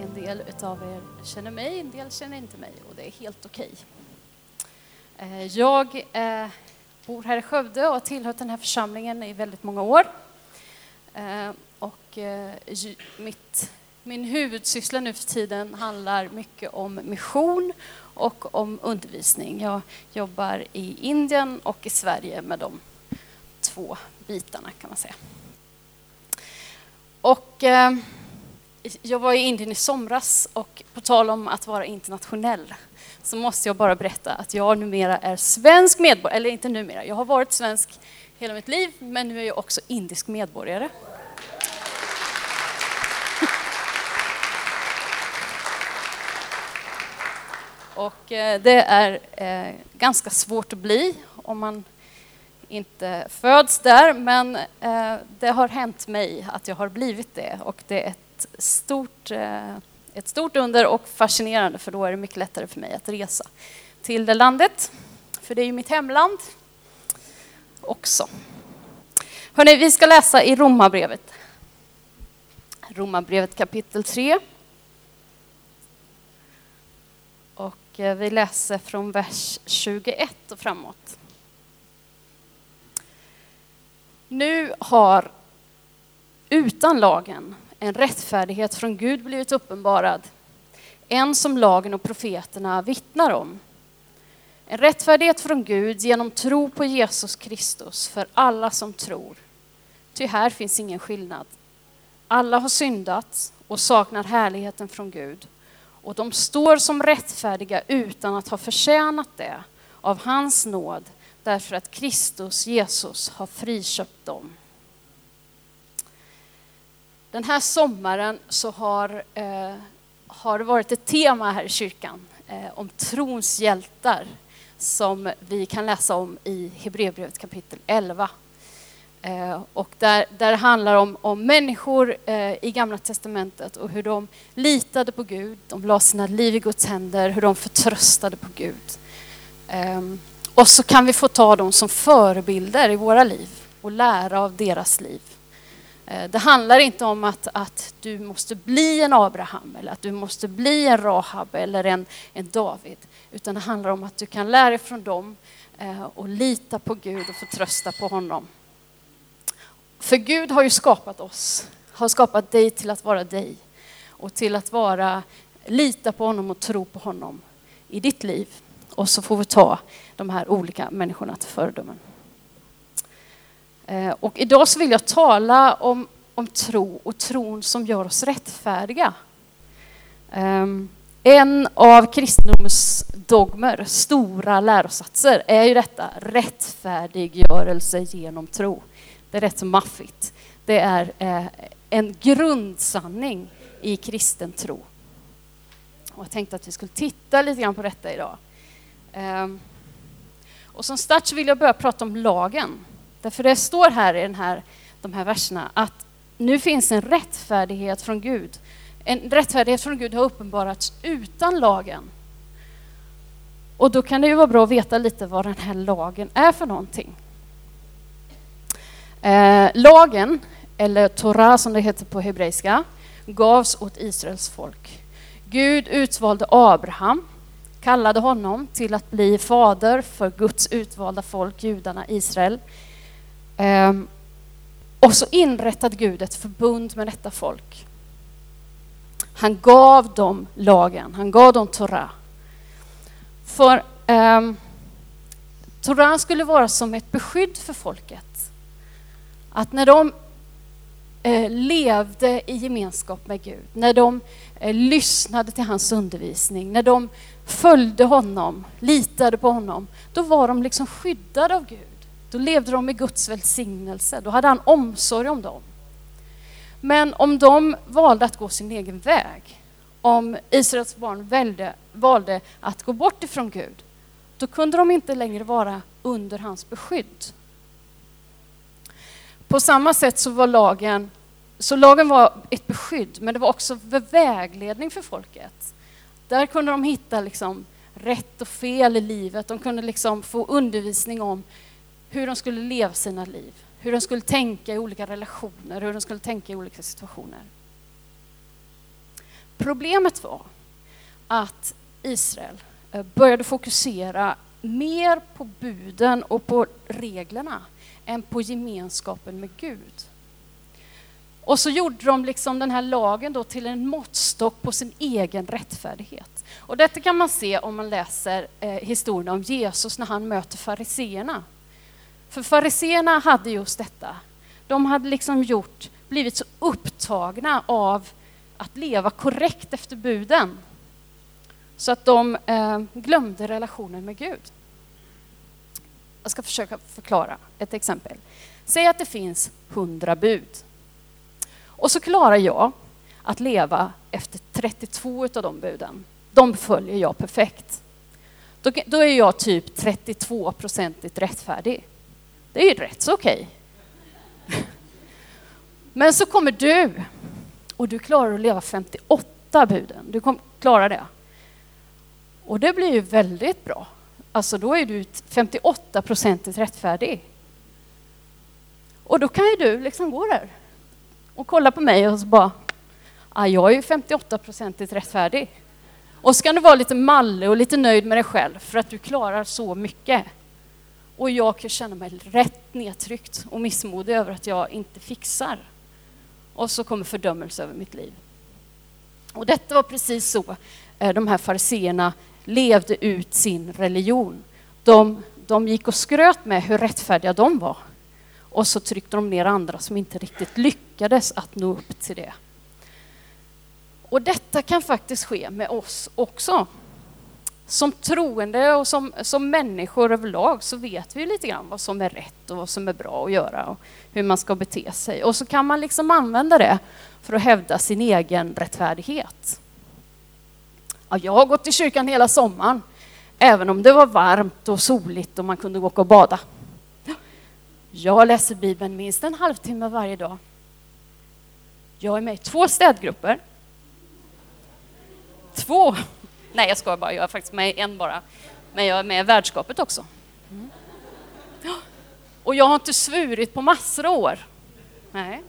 En del av er känner mig, en del känner inte mig och det är helt okej. Okay. Jag eh, bor här i Skövde och har tillhört den här församlingen i väldigt många år. Eh, och mitt, min huvudsyssla nu för tiden handlar mycket om mission och om undervisning. Jag jobbar i Indien och i Sverige med de två bitarna kan man säga. Och eh, jag var i Indien i somras och på tal om att vara internationell så måste jag bara berätta att jag numera är svensk medborgare, eller inte numera, jag har varit svensk hela mitt liv men nu är jag också indisk medborgare. Och eh, det är eh, ganska svårt att bli om man inte föds där, men eh, det har hänt mig att jag har blivit det och det är ett stort, eh, ett stort under och fascinerande för då är det mycket lättare för mig att resa till det landet. För det är ju mitt hemland också. Hörrni, vi ska läsa i Romarbrevet. Romarbrevet kapitel 3. Och eh, vi läser från vers 21 och framåt. Nu har utan lagen en rättfärdighet från Gud blivit uppenbarad, en som lagen och profeterna vittnar om. En rättfärdighet från Gud genom tro på Jesus Kristus för alla som tror. Ty här finns ingen skillnad. Alla har syndat och saknar härligheten från Gud och de står som rättfärdiga utan att ha förtjänat det av hans nåd därför att Kristus Jesus har friköpt dem. Den här sommaren så har, eh, har det varit ett tema här i kyrkan eh, om trons hjältar som vi kan läsa om i Hebreerbrevet kapitel 11. Eh, och där, där det handlar om, om människor eh, i Gamla Testamentet och hur de litade på Gud, de la sina liv i Guds händer, hur de förtröstade på Gud. Eh, och så kan vi få ta dem som förebilder i våra liv och lära av deras liv. Eh, det handlar inte om att, att du måste bli en Abraham eller att du måste bli en Rahab eller en, en David. Utan det handlar om att du kan lära dig från dem eh, och lita på Gud och förtrösta på honom. För Gud har ju skapat oss, har skapat dig till att vara dig och till att vara, lita på honom och tro på honom i ditt liv. Och så får vi ta de här olika människorna till föredömen. Eh, och idag så vill jag tala om, om tro och tron som gör oss rättfärdiga. Ehm, en av kristendomens dogmer, stora lärosatser, är ju detta rättfärdiggörelse genom tro. Det är rätt maffigt. Det är eh, en grundsanning i kristen tro. Och jag tänkte att vi skulle titta lite grann på detta idag. Ehm, och som start så vill jag börja prata om lagen. Därför det står här i den här, de här verserna att nu finns en rättfärdighet från Gud. En rättfärdighet från Gud har uppenbarats utan lagen. Och då kan det ju vara bra att veta lite vad den här lagen är för någonting. Eh, lagen, eller Torah som det heter på hebreiska, gavs åt Israels folk. Gud utvalde Abraham, kallade honom till att bli fader för Guds utvalda folk, judarna, Israel. Ehm, och så inrättade Gud ett förbund med detta folk. Han gav dem lagen, han gav dem Torah. För um, Torah skulle vara som ett beskydd för folket. Att när de eh, levde i gemenskap med Gud, när de eh, lyssnade till hans undervisning, när de följde honom, litade på honom, då var de liksom skyddade av Gud. Då levde de i Guds välsignelse, då hade han omsorg om dem. Men om de valde att gå sin egen väg om Israels barn välde, valde att gå bort ifrån Gud, då kunde de inte längre vara under hans beskydd. På samma sätt så var lagen, så lagen var ett beskydd, men det var också vägledning för folket. Där kunde de hitta liksom rätt och fel i livet. De kunde liksom få undervisning om hur de skulle leva sina liv, hur de skulle tänka i olika relationer, hur de skulle tänka i olika situationer. Problemet var att Israel eh, började fokusera mer på buden och på reglerna än på gemenskapen med Gud. Och så gjorde de liksom den här lagen då till en måttstock på sin egen rättfärdighet. Och detta kan man se om man läser eh, historien om Jesus när han möter fariseerna. För fariseerna hade just detta. De hade liksom gjort, blivit så upptagna av att leva korrekt efter buden så att de eh, glömde relationen med Gud. Jag ska försöka förklara ett exempel. Säg att det finns hundra bud. Och så klarar jag att leva efter 32 av de buden. De följer jag perfekt. Då, då är jag typ 32 procentigt rättfärdig. Det är ju rätt så okej. Men så kommer du och du klarar att leva 58 buden. Du klarar det. Och det blir ju väldigt bra. Alltså då är du 58 procentigt rättfärdig. Och då kan ju du liksom gå där och kolla på mig och så bara, ah, jag är ju 58 procentigt rättfärdig. Och så kan du vara lite mallig och lite nöjd med dig själv för att du klarar så mycket. Och jag kan känna mig rätt nedtryckt och missmodig över att jag inte fixar. Och så kommer fördömelse över mitt liv. Och detta var precis så eh, de här fariseerna levde ut sin religion. De, de gick och skröt med hur rättfärdiga de var. Och så tryckte de ner andra som inte riktigt lyckades att nå upp till det. Och detta kan faktiskt ske med oss också. Som troende och som, som människor överlag så vet vi lite grann vad som är rätt och vad som är bra att göra och hur man ska bete sig. Och så kan man liksom använda det för att hävda sin egen rättfärdighet. Ja, jag har gått i kyrkan hela sommaren, även om det var varmt och soligt och man kunde åka och bada. Jag läser Bibeln minst en halvtimme varje dag. Jag är med i två städgrupper. Två! Nej, jag skojar bara. Jag är faktiskt med i en bara. Men jag är med i värdskapet också. Mm. Och jag har inte svurit på massor av år. Nej.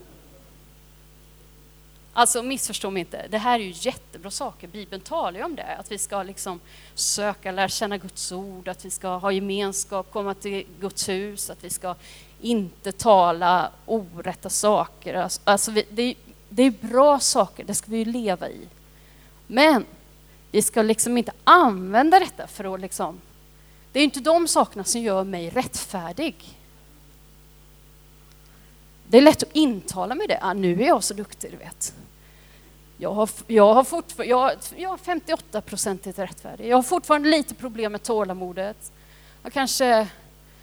Alltså missförstå mig inte, det här är ju jättebra saker. Bibeln talar ju om det, att vi ska liksom söka, lära känna Guds ord, att vi ska ha gemenskap, komma till Guds hus, att vi ska inte tala orätta saker. Alltså, alltså det, det är bra saker, det ska vi ju leva i. Men vi ska liksom inte använda detta för att liksom... Det är inte de sakerna som gör mig rättfärdig. Det är lätt att intala mig det. Ah, nu är jag så duktig, du vet. Jag har, jag har, fortfar- jag, jag har 58 procentigt rättfärdig. Jag har fortfarande lite problem med tålamodet. Jag kanske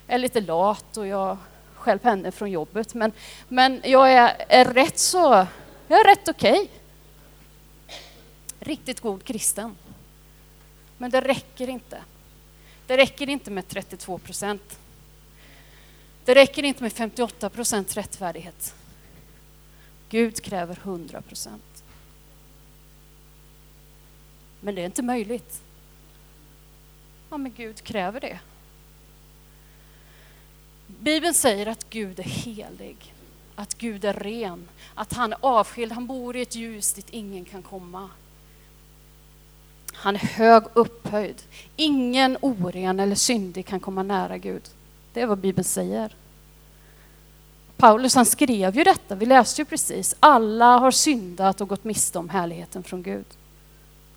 är lite lat och jag själv henne från jobbet. Men, men jag är, är rätt så, jag är rätt okej. Okay. Riktigt god kristen. Men det räcker inte. Det räcker inte med 32 procent. Det räcker inte med 58 procent rättfärdighet. Gud kräver 100 procent. Men det är inte möjligt. Ja, men Gud kräver det. Bibeln säger att Gud är helig, att Gud är ren, att han är avskild, han bor i ett ljus dit ingen kan komma. Han är hög upphöjd. Ingen oren eller syndig kan komma nära Gud. Det är vad Bibeln säger. Paulus han skrev ju detta, vi läste ju precis. Alla har syndat och gått miste om härligheten från Gud.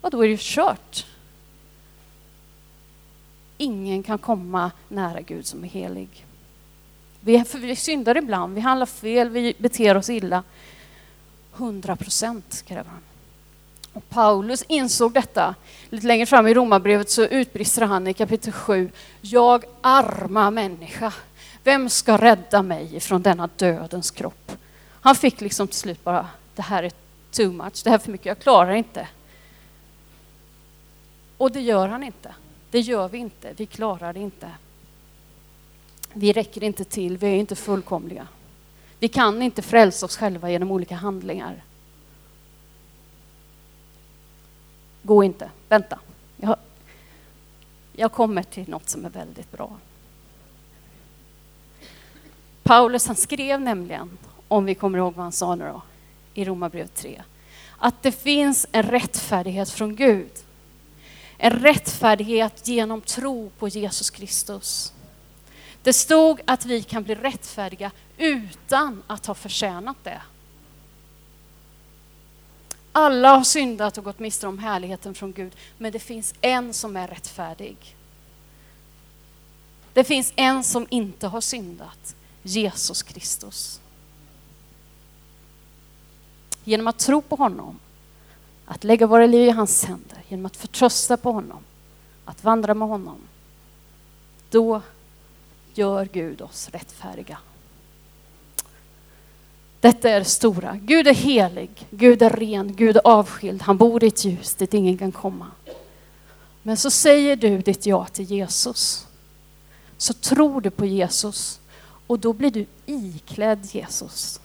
Och då är det ju kört. Ingen kan komma nära Gud som är helig. Vi, vi syndar ibland, vi handlar fel, vi beter oss illa. 100 procent kräver han. Och Paulus insåg detta. Lite längre fram i Romarbrevet så utbrister han i kapitel 7. Jag arma människa, vem ska rädda mig från denna dödens kropp? Han fick liksom till slut bara, det här är too much, det här är för mycket, jag klarar inte. Och det gör han inte. Det gör vi inte. Vi klarar det inte. Vi räcker inte till. Vi är inte fullkomliga. Vi kan inte frälsa oss själva genom olika handlingar. Gå inte. Vänta. Jag, jag kommer till något som är väldigt bra. Paulus han skrev nämligen, om vi kommer ihåg vad han sa nu då, i Romarbrevet 3, att det finns en rättfärdighet från Gud. En rättfärdighet genom tro på Jesus Kristus. Det stod att vi kan bli rättfärdiga utan att ha förtjänat det. Alla har syndat och gått miste om härligheten från Gud, men det finns en som är rättfärdig. Det finns en som inte har syndat, Jesus Kristus. Genom att tro på honom, att lägga våra liv i hans händer, genom att förtrösta på honom, att vandra med honom, då gör Gud oss rättfärdiga. Detta är det stora. Gud är helig, Gud är ren, Gud är avskild. Han bor i ett ljus dit ingen kan komma. Men så säger du ditt ja till Jesus. Så tror du på Jesus och då blir du iklädd Jesus.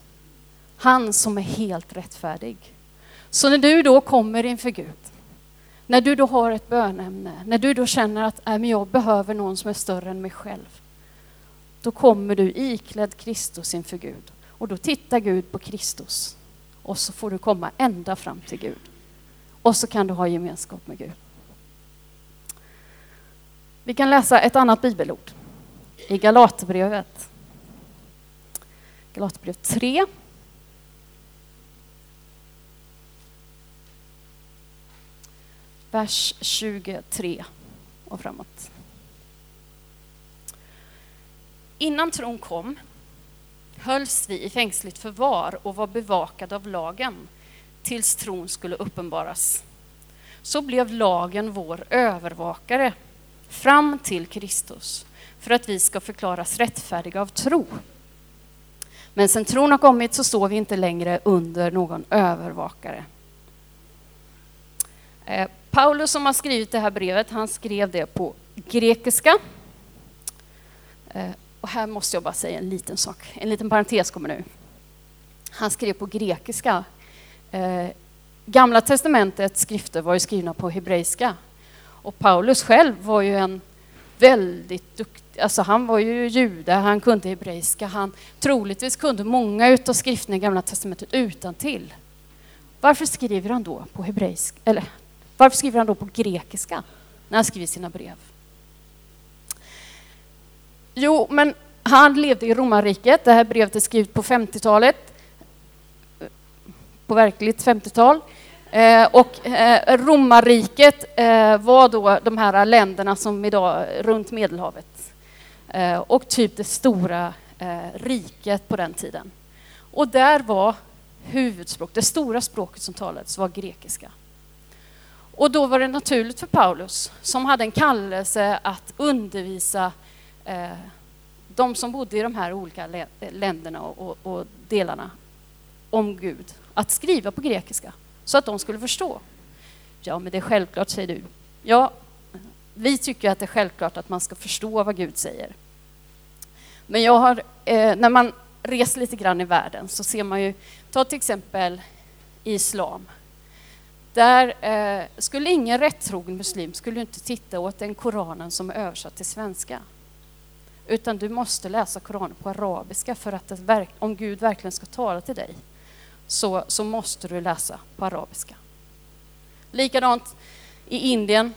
Han som är helt rättfärdig. Så när du då kommer inför Gud, när du då har ett bönämne, när du då känner att äh, men jag behöver någon som är större än mig själv, då kommer du iklädd Kristus inför Gud. Och då tittar Gud på Kristus och så får du komma ända fram till Gud. Och så kan du ha gemenskap med Gud. Vi kan läsa ett annat bibelord i Galaterbrevet. Galaterbrevet 3. Vers 23 och framåt. Innan tron kom hölls vi i fängsligt förvar och var bevakade av lagen tills tron skulle uppenbaras. Så blev lagen vår övervakare fram till Kristus för att vi ska förklaras rättfärdiga av tro. Men sen tron har kommit så står vi inte längre under någon övervakare. Eh, Paulus som har skrivit det här brevet, han skrev det på grekiska. Eh, och här måste jag bara säga en liten sak, en liten parentes kommer nu. Han skrev på grekiska. Eh, Gamla testamentets skrifter var ju skrivna på hebreiska. Och Paulus själv var ju en väldigt duktig, alltså han var ju jude, han kunde hebreiska, han troligtvis kunde många av skrifterna i Gamla testamentet utan till. Varför skriver han då på hebreiska, eller varför skriver han då på grekiska när han skriver sina brev? Jo, men han levde i romarriket. Det här brevet är skrivet på 50-talet. På verkligt 50-tal. Eh, och eh, romarriket eh, var då de här länderna som idag runt Medelhavet. Eh, och typ det stora eh, riket på den tiden. Och där var huvudspråk, det stora språket som talades var grekiska. Och då var det naturligt för Paulus, som hade en kallelse att undervisa eh, de som bodde i de här olika länderna och, och, delarna om Gud, att skriva på grekiska så att de skulle förstå. Ja, men det är självklart, säger du. Ja, vi tycker att det är självklart att man ska förstå vad Gud säger. Men jag har, eh, när man reser lite grann i världen så ser man ju, ta till exempel islam. Där eh, skulle ingen rättrogen muslim skulle inte titta åt den Koranen som är översatt till svenska. Utan du måste läsa Koranen på arabiska för att om Gud verkligen ska tala till dig så, så måste du läsa på arabiska. Likadant i Indien.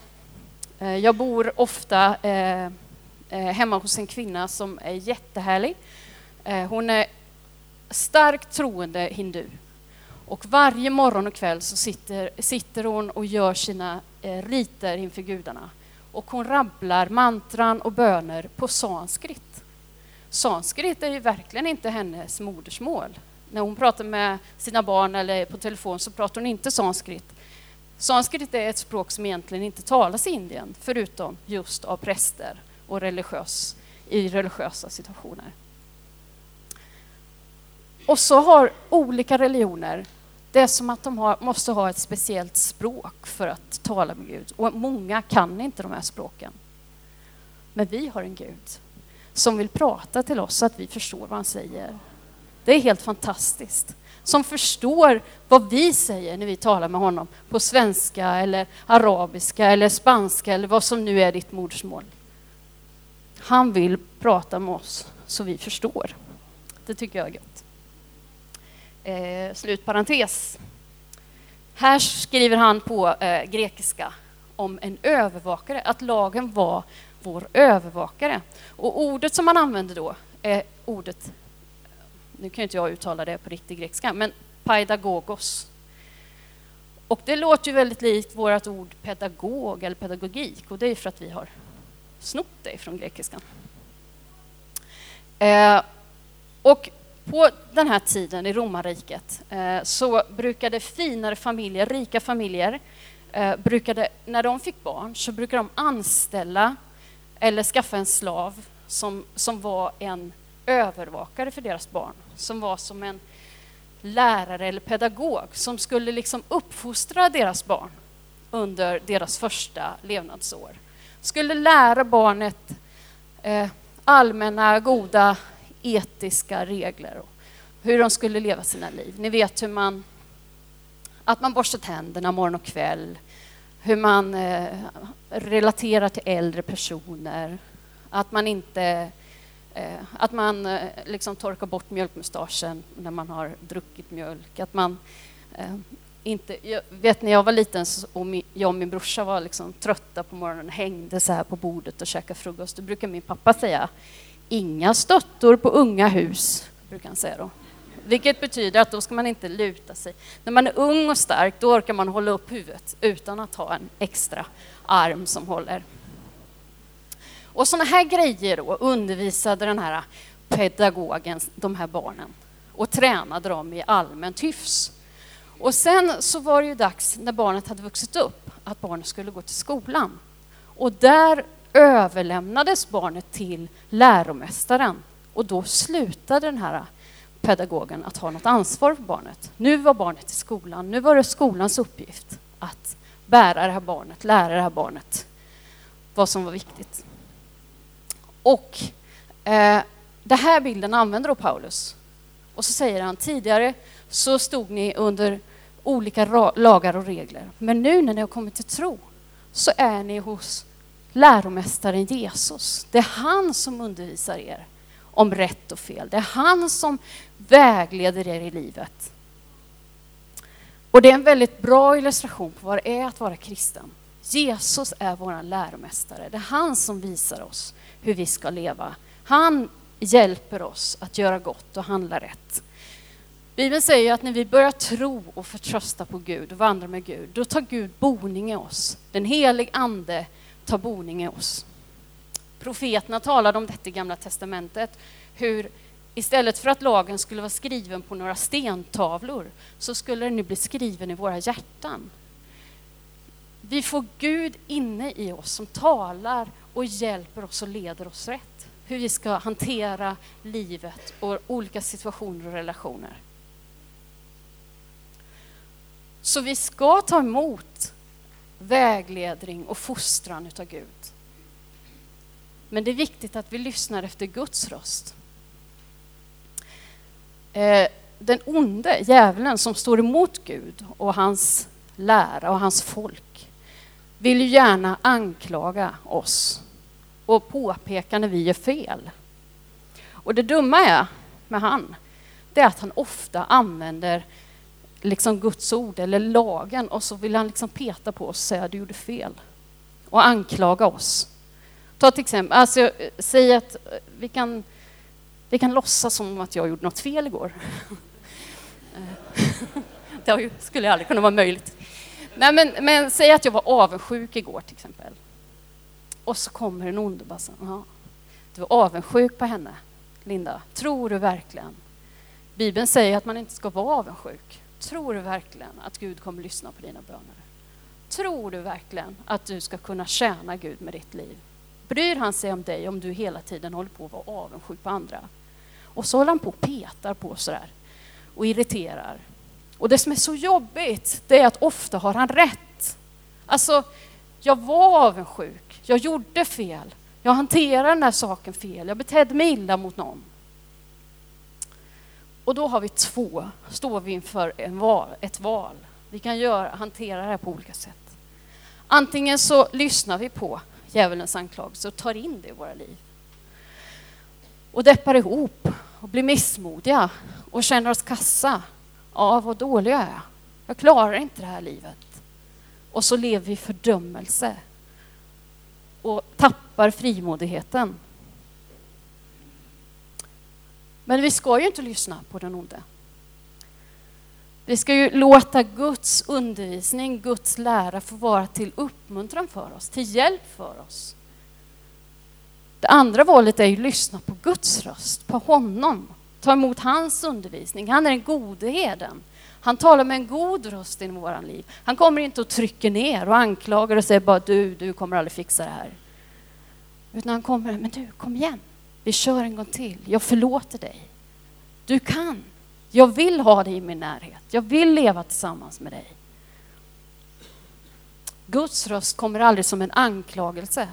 Eh, jag bor ofta eh, eh, hemma hos en kvinna som är jättehärlig. Eh, hon är starkt troende hindu. Och varje morgon och kväll så sitter, sitter hon och gör sina riter inför gudarna och hon rabblar mantran och böner på sanskrit. Sanskrit är ju verkligen inte hennes modersmål. När hon pratar med sina barn eller på telefon så pratar hon inte sanskrit. Sanskrit är ett språk som egentligen inte talas i Indien, förutom just av präster och religiös, i religiösa situationer. Och så har olika religioner det är som att de har, måste ha ett speciellt språk för att tala med Gud. Och många kan inte de här språken. Men vi har en Gud som vill prata till oss så att vi förstår vad han säger. Det är helt fantastiskt. Som förstår vad vi säger när vi talar med honom på svenska eller arabiska eller spanska eller vad som nu är ditt modersmål. Han vill prata med oss så vi förstår. Det tycker jag är gött. Eh, slutparentes. Här skriver han på eh, grekiska om en övervakare, att lagen var vår övervakare. Och ordet som man använder då är ordet, nu kan inte jag uttala det på riktig grekiska, men paidagogos. Och det låter ju väldigt likt vårt ord pedagog eller pedagogik och det är för att vi har snott det från grekiskan. Eh, och på den här tiden i romarriket eh, så brukade finare familjer, rika familjer, eh, brukade, när de fick barn så brukade de anställa eller skaffa en slav som, som var en övervakare för deras barn, som var som en lärare eller pedagog som skulle liksom uppfostra deras barn under deras första levnadsår. Skulle lära barnet eh, allmänna goda etiska regler och hur de skulle leva sina liv. Ni vet hur man, att man borstar tänderna morgon och kväll, hur man eh, relaterar till äldre personer, att man inte eh, att man eh, liksom torkar bort mjölkmustaschen när man har druckit mjölk. Att man eh, inte, jag vet när jag var liten och jag och min brorsa var liksom trötta på morgonen och hängde så här på bordet och käkade frukost, då brukar min pappa säga inga stöttor på unga hus, brukar han säga då. Vilket betyder att då ska man inte luta sig. När man är ung och stark, då orkar man hålla upp huvudet utan att ha en extra arm som håller. Och sådana här grejer då undervisade den här pedagogen de här barnen och tränade dem i allmänt hyfs. Och sen så var det ju dags när barnet hade vuxit upp att barnet skulle gå till skolan. Och där överlämnades barnet till läromästaren och då slutade den här pedagogen att ha något ansvar för barnet. Nu var barnet i skolan, nu var det skolans uppgift att bära det här barnet, lära det här barnet vad som var viktigt. Och eh, den här bilden använder då Paulus. Och så säger han tidigare så stod ni under olika lagar och regler. Men nu när ni har kommit till tro så är ni hos läromästaren Jesus. Det är han som undervisar er om rätt och fel. Det är han som vägleder er i livet. Och det är en väldigt bra illustration på vad det är att vara kristen. Jesus är vår läromästare. Det är han som visar oss hur vi ska leva. Han hjälper oss att göra gott och handla rätt. Bibeln säger att när vi börjar tro och förtrösta på Gud och vandra med Gud, då tar Gud boning i oss. Den helig ande ta boning i oss. Profeterna talade om detta i Gamla Testamentet, hur istället för att lagen skulle vara skriven på några stentavlor så skulle den nu bli skriven i våra hjärtan. Vi får Gud inne i oss som talar och hjälper oss och leder oss rätt. Hur vi ska hantera livet och olika situationer och relationer. Så vi ska ta emot vägledning och fostran utav Gud. Men det är viktigt att vi lyssnar efter Guds röst. Eh, den onde, djävulen, som står emot Gud och hans lära och hans folk vill ju gärna anklaga oss och påpeka när vi gör fel. Och det dumma är med han, det är att han ofta använder liksom Guds ord eller lagen och så vill han liksom peta på oss och säga du gjorde fel och anklaga oss. Ta till exempel, alltså, säg att vi kan, vi kan låtsas som att jag gjorde något fel igår. det skulle aldrig kunna vara möjligt. Nej, men, men säg att jag var avundsjuk igår till exempel. Och så kommer en ond och bara säger, du var avundsjuk på henne, Linda. Tror du verkligen? Bibeln säger att man inte ska vara avundsjuk. Tror du verkligen att Gud kommer lyssna på dina böner? Tror du verkligen att du ska kunna tjäna Gud med ditt liv? Bryr han sig om dig om du hela tiden håller på att vara avundsjuk på andra? Och så håller han på och petar på sådär och irriterar. Och det som är så jobbigt, det är att ofta har han rätt. Alltså, jag var avundsjuk, jag gjorde fel, jag hanterade den här saken fel, jag betedde mig illa mot någon. Och då har vi två, står vi inför en val, ett val. Vi kan göra, hantera det här på olika sätt. Antingen så lyssnar vi på djävulens anklagelse och tar in det i våra liv. Och deppar ihop och blir missmodiga och känner oss kassa. Ja, vad dålig jag är. Jag klarar inte det här livet. Och så lever vi i fördömelse och tappar frimodigheten. Men vi ska ju inte lyssna på den onde. Vi ska ju låta Guds undervisning, Guds lära få vara till uppmuntran för oss, till hjälp för oss. Det andra valet är ju att lyssna på Guds röst, på honom. Ta emot hans undervisning. Han är den gode herden. Han talar med en god röst i våra liv. Han kommer inte och trycker ner och anklagar och säger bara du, du kommer aldrig fixa det här. Utan han kommer, men du, kom igen. Vi kör en gång till. Jag förlåter dig. Du kan. Jag vill ha dig i min närhet. Jag vill leva tillsammans med dig. Guds röst kommer aldrig som en anklagelse.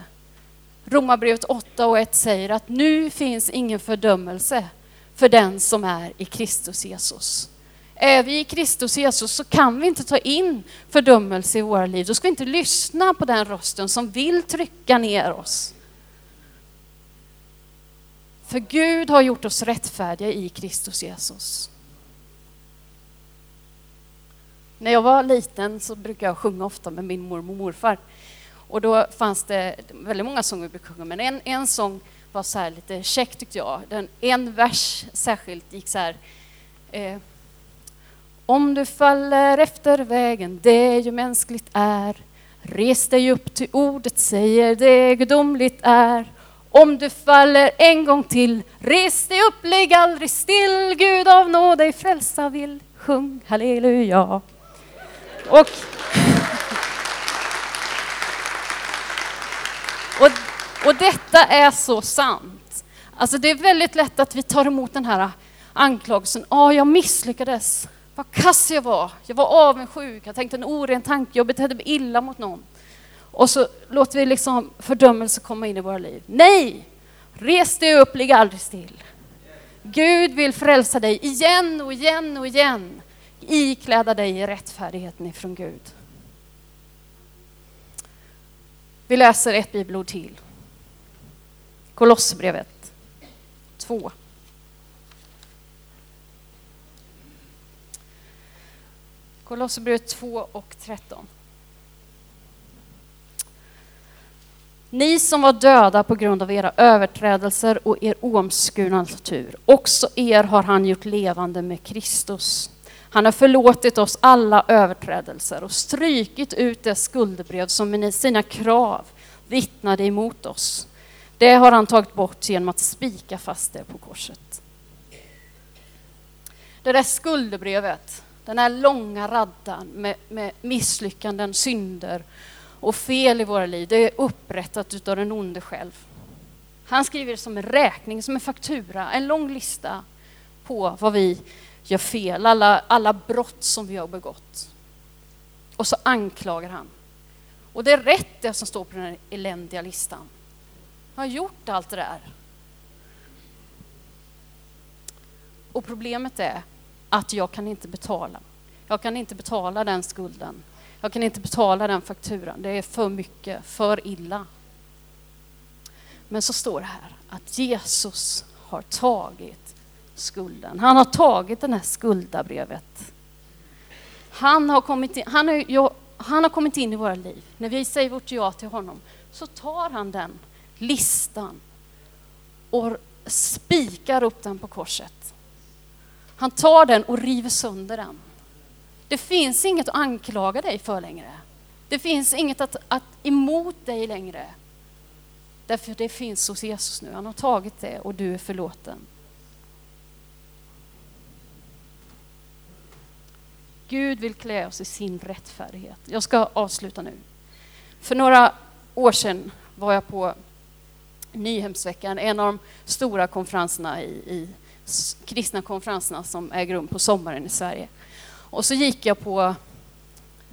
Romarbrevet 8 och 1 säger att nu finns ingen fördömelse för den som är i Kristus Jesus. Är vi i Kristus Jesus så kan vi inte ta in fördömelse i våra liv. Då ska vi inte lyssna på den rösten som vill trycka ner oss. För Gud har gjort oss rättfärdiga i Kristus Jesus. När jag var liten så brukade jag sjunga ofta med min mormor och morfar. Och då fanns det väldigt många sånger vi brukade sjunga, men en, en sång var så här lite käck tyckte jag. Den, en vers särskilt gick så här. Eh, om du faller efter vägen, det ju mänskligt är, res dig upp till ordet säger det gudomligt är. Om du faller en gång till, res dig upp, ligg aldrig still, Gud av nåd dig frälsa vill, sjung halleluja. Och, och, och detta är så sant. Alltså det är väldigt lätt att vi tar emot den här anklagelsen. Ja, jag misslyckades. Vad kass jag var. Jag var avundsjuk. Jag tänkte en oren tanke. Jag betedde mig illa mot någon. Och så låter vi liksom fördömelse komma in i våra liv. Nej! Res dig upp, ligg aldrig still. Gud vill frälsa dig igen och igen och igen. Ikläda dig i rättfärdigheten ifrån Gud. Vi läser ett bibelord till. Kolosserbrevet 2. Kolosserbrevet 2 och 13. Ni som var döda på grund av era överträdelser och er oomskurna natur, också er har han gjort levande med Kristus. Han har förlåtit oss alla överträdelser och strykit ut det skuldebrev som med sina krav vittnade emot oss. Det har han tagit bort genom att spika fast det på korset. Det där skuldebrevet, den här långa raddan med, med misslyckanden, synder och fel i våra liv, det är upprättat av den onde själv. Han skriver det som en räkning, som en faktura, en lång lista på vad vi gör fel, alla, alla brott som vi har begått. Och så anklagar han. Och det är rätt det som står på den här eländiga listan. Jag har gjort allt det där. Och problemet är att jag kan inte betala. Jag kan inte betala den skulden. Jag kan inte betala den fakturan. Det är för mycket, för illa. Men så står det här att Jesus har tagit skulden. Han har tagit det här skuldabrevet. Han har, kommit in, han, har, han har kommit in i våra liv. När vi säger vårt ja till honom så tar han den listan och spikar upp den på korset. Han tar den och river sönder den. Det finns inget att anklaga dig för längre. Det finns inget att, att emot dig längre. Därför det finns hos Jesus nu. Han har tagit det och du är förlåten. Gud vill klä oss i sin rättfärdighet. Jag ska avsluta nu. För några år sedan var jag på Nyhemsveckan, en av de stora konferenserna i, i kristna konferenserna som äger rum på sommaren i Sverige. Och så gick jag, på,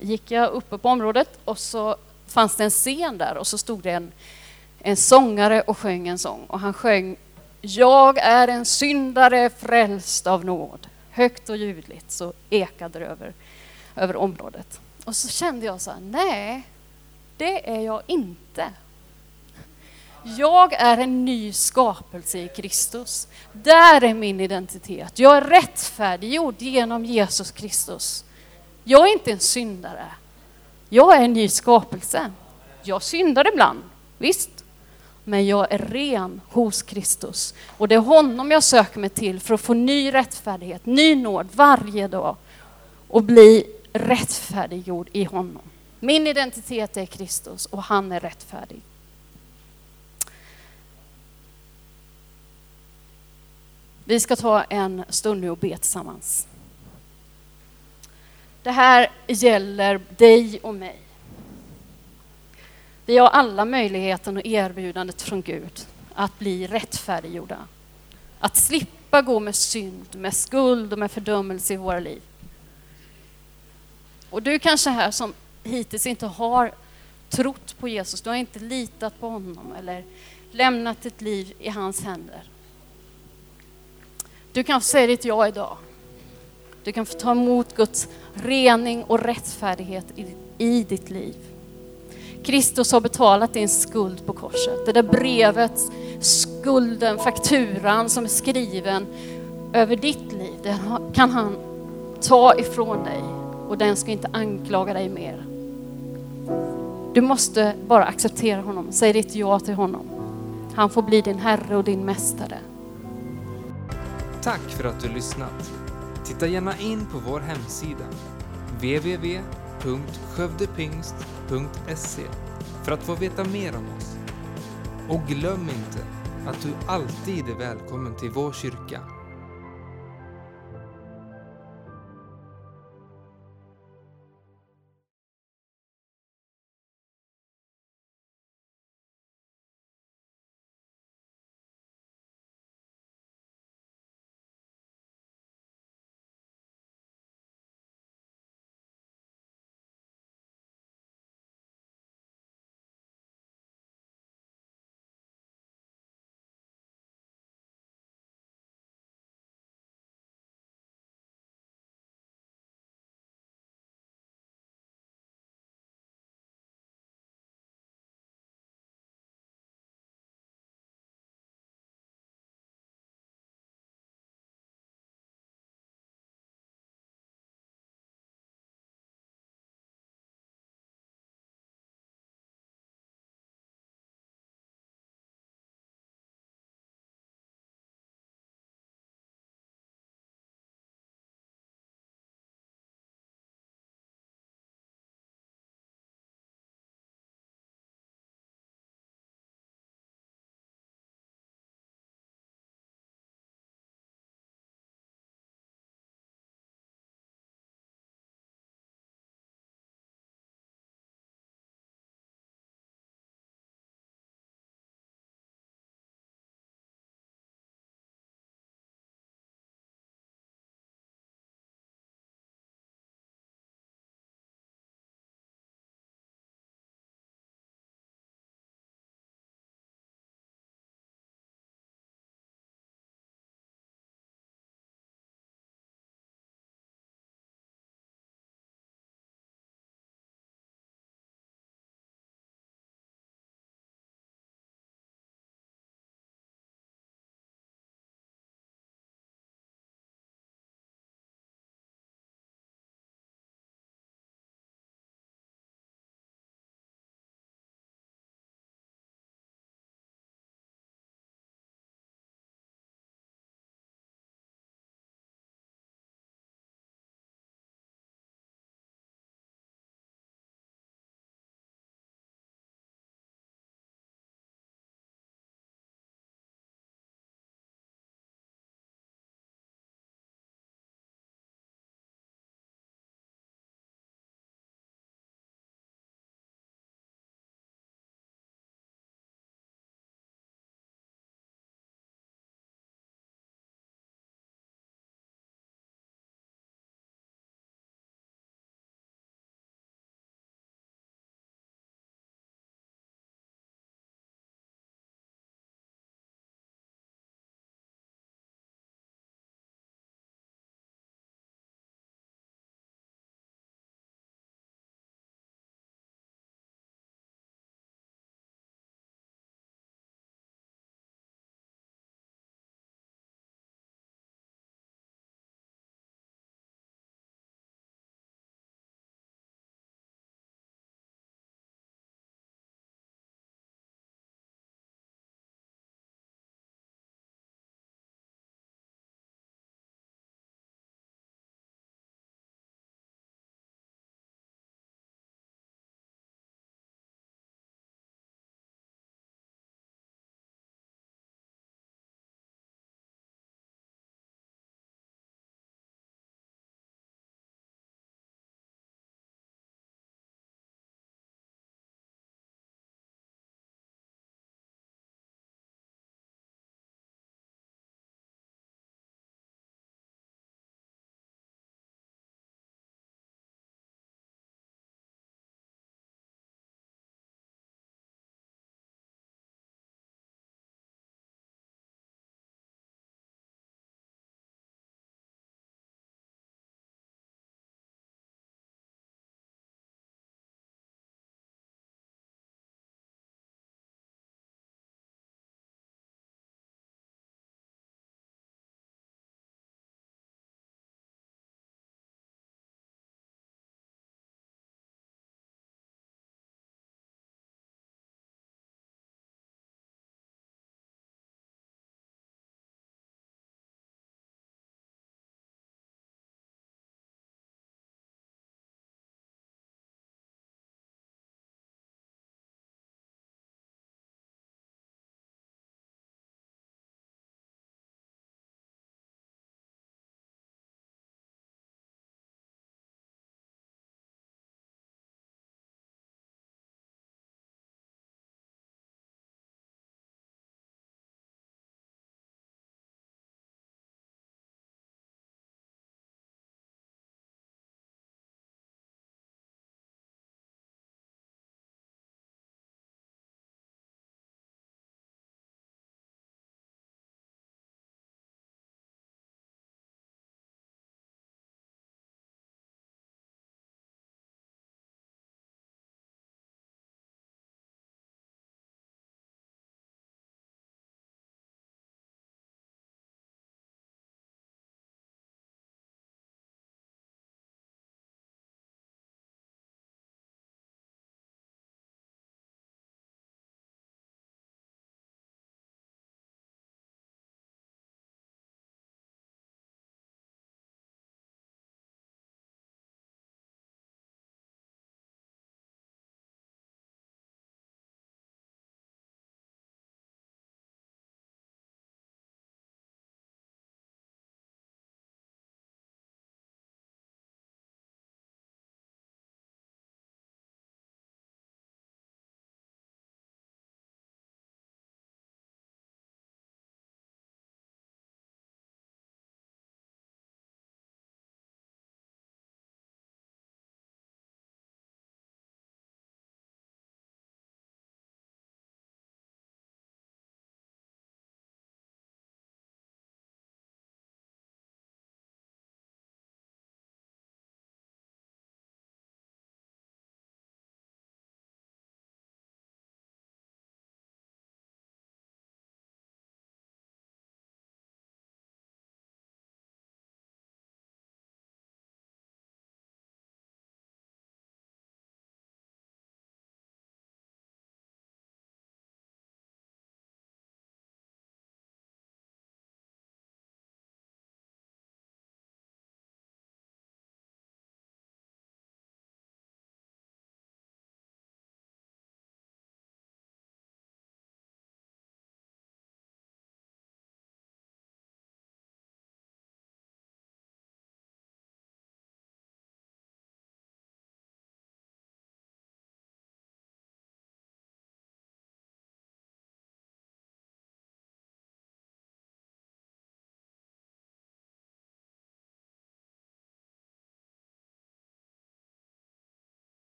gick jag uppe på området och så fanns det en scen där och så stod det en, en sångare och sjöng en sång. Och han sjöng Jag är en syndare frälst av nåd. Högt och ljudligt så ekade det över, över området. Och så kände jag så här, nej, det är jag inte. Jag är en ny skapelse i Kristus. Där är min identitet. Jag är rättfärdiggjord genom Jesus Kristus. Jag är inte en syndare. Jag är en ny skapelse. Jag syndar ibland, visst. Men jag är ren hos Kristus. Och det är honom jag söker mig till för att få ny rättfärdighet, ny nåd varje dag. Och bli rättfärdiggjord i honom. Min identitet är Kristus och han är rättfärdig. Vi ska ta en stund nu och be tillsammans. Det här gäller dig och mig. Vi har alla möjligheten och erbjudandet från Gud att bli rättfärdiggjorda. Att slippa gå med synd, med skuld och med fördömelse i våra liv. Och du kanske här som hittills inte har trott på Jesus, du har inte litat på honom eller lämnat ditt liv i hans händer. Du kan få säga ditt ja idag. Du kan få ta emot Guds rening och rättfärdighet i, i ditt liv. Kristus har betalat din skuld på korset. Det där brevet, skulden, fakturan som är skriven över ditt liv, den kan han ta ifrån dig och den ska inte anklaga dig mer. Du måste bara acceptera honom, säg ditt ja till honom. Han får bli din Herre och din Mästare. Tack för att du lyssnat. Titta gärna in på vår hemsida www.skövdepingst.se för att få veta mer om oss. Och glöm inte att du alltid är välkommen till vår kyrka